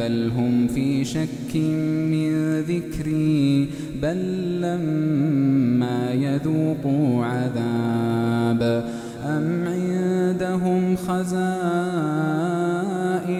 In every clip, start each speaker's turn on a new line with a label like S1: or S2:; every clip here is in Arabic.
S1: بل هم في شك من ذكري بل لما يذوقوا عذاب أم عندهم خزائن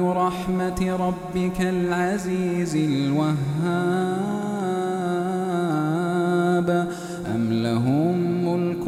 S1: رحمة ربك العزيز الوهاب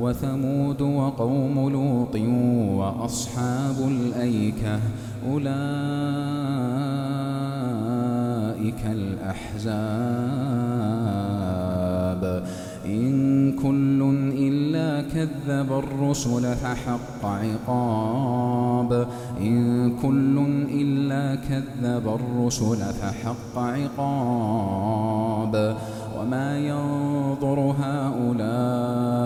S1: وثمود وقوم لوط وأصحاب الأيكة أولئك الأحزاب. إن كل إلا كذب الرسل فحق عقاب. إن كل إلا كذب الرسل فحق عقاب. وما ينظر هؤلاء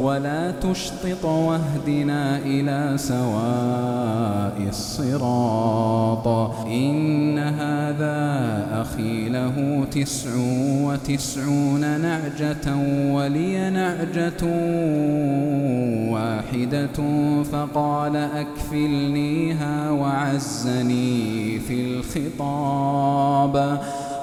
S1: ولا تشطط واهدنا إلى سواء الصراط. إن هذا أخي له تسع وتسعون نعجة ولي نعجة واحدة فقال أكفلنيها وعزني في الخطاب.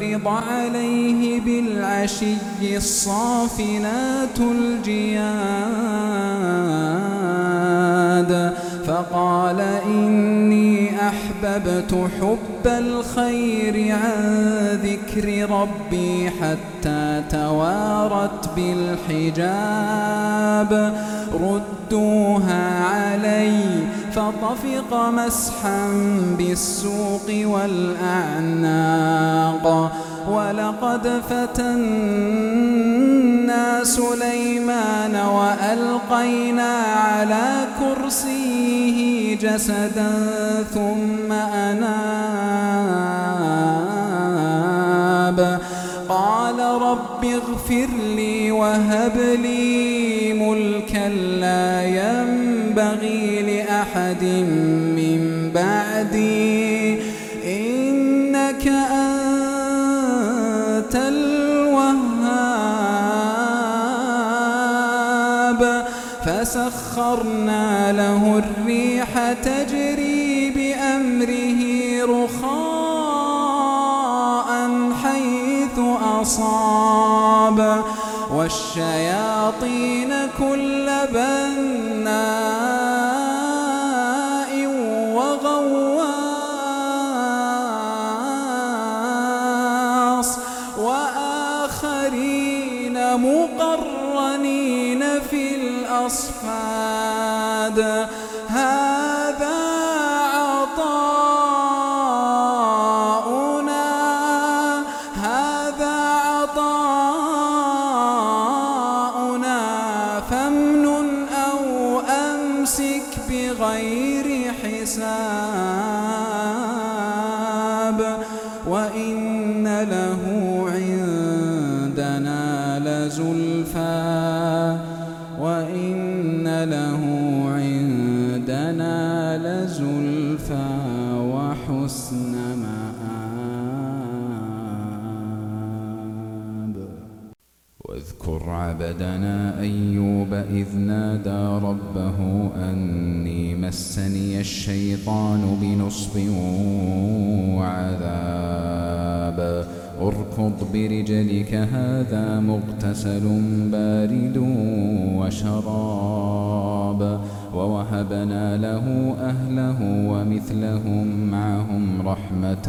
S1: عرض عليه بالعشي الصافنات الجياد فقال إني أحببت حب الخير عن ذكر ربي حتى توارت بالحجاب ردوها علي فطفق مسحا بالسوق والأعناق. ولقد فتنا سليمان وألقينا على كرسيه جسدا ثم أناب. قال رب اغفر لي وهب لي ملكا لا ينبغي لأحد من والشياطين كل بناء. أمسك بغير حساب وإن له عبدنا أيوب إذ نادى ربه أني مسني الشيطان بنصب وعذاب. اركض برجلك هذا مغتسل بارد وشراب. ووهبنا له أهله ومثلهم معهم رحمة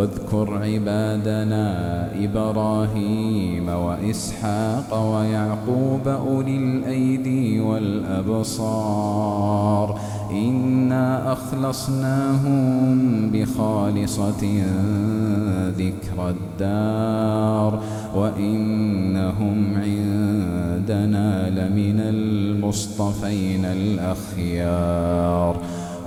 S1: واذكر عبادنا إبراهيم وإسحاق ويعقوب أولي الأيدي والأبصار. إنا أخلصناهم بخالصة ذكر الدار. وإنهم عندنا لمن المصطفين الأخيار.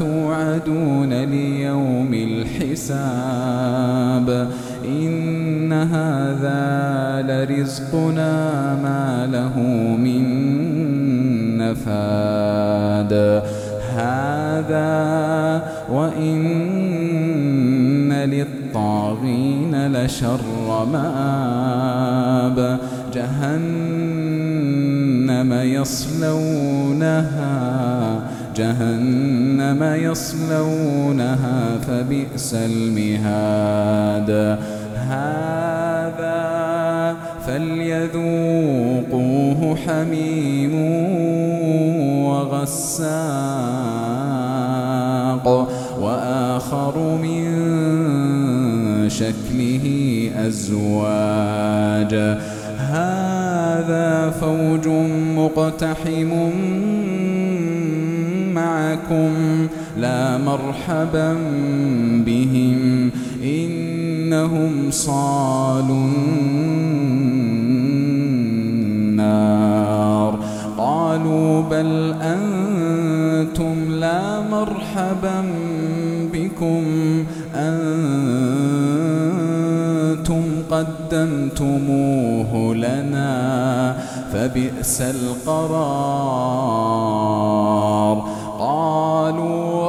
S1: توعدون ليوم الحساب إن هذا لرزقنا ما له من نفاد. هذا وإن للطاغين لشر مآب. جهنم يصلونها جهنم يصلونها فبئس المهاد. هذا فليذوقوه حميم وغساق. وآخر من شكله أزواج. هذا فوج مقتحم مرحبا بهم إنهم صالوا النار. قالوا بل أنتم لا مرحبا بكم. أنتم قدمتموه لنا فبئس القرار. قالوا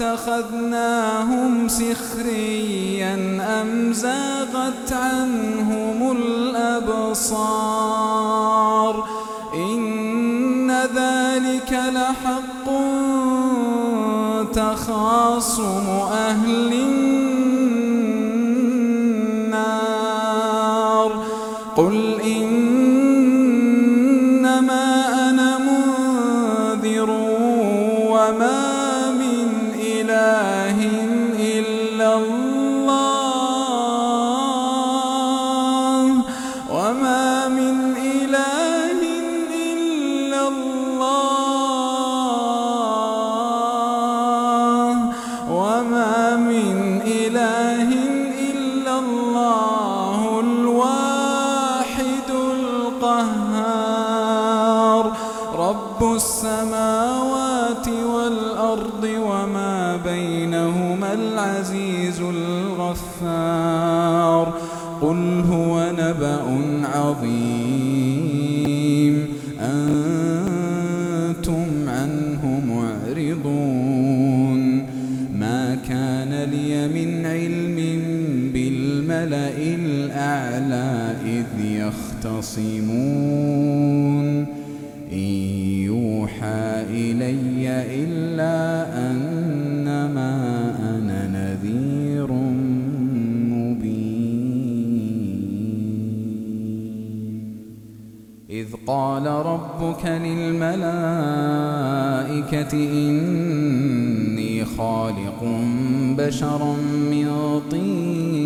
S1: اتخذناهم سخريا أم زاغت عنهم الأبصار؟ إن ذلك لحق تخاصم أهل النار. قل إنما رب السماوات والأرض وما بينهما العزيز الغفار قل هو نبأ عظيم أنتم عنه معرضون ما كان لي من علم بالملأ الأعلى إذ يختصمون إلا أنما أنا نذير مبين. إذ قال ربك للملائكة إني خالق بشرا من طين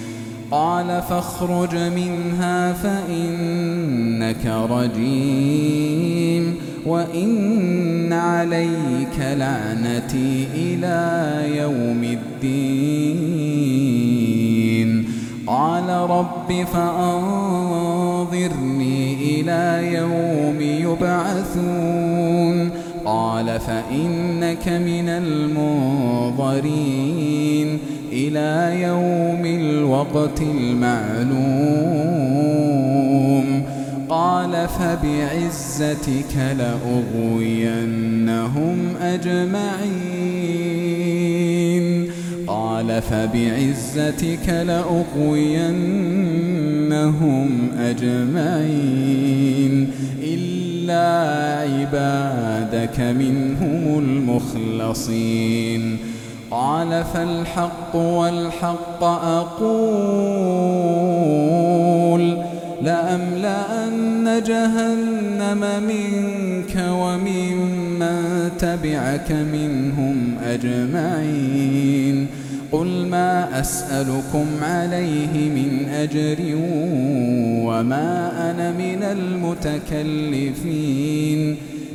S1: قال فاخرج منها فإنك رجيم وإن عليك لعنتي إلى يوم الدين. قال رب فأنظرني إلى يوم يبعثون. قال فإنك من المنظرين. إلى يوم الوقت المعلوم. قال فبعزتك لأغوينهم أجمعين. قال فبعزتك لأغوينهم أجمعين. إلا عبادك منهم المخلصين. قال فالحق والحق أقول لأملأن جهنم منك وممن تبعك منهم أجمعين قل ما أسألكم عليه من أجر وما أنا من المتكلفين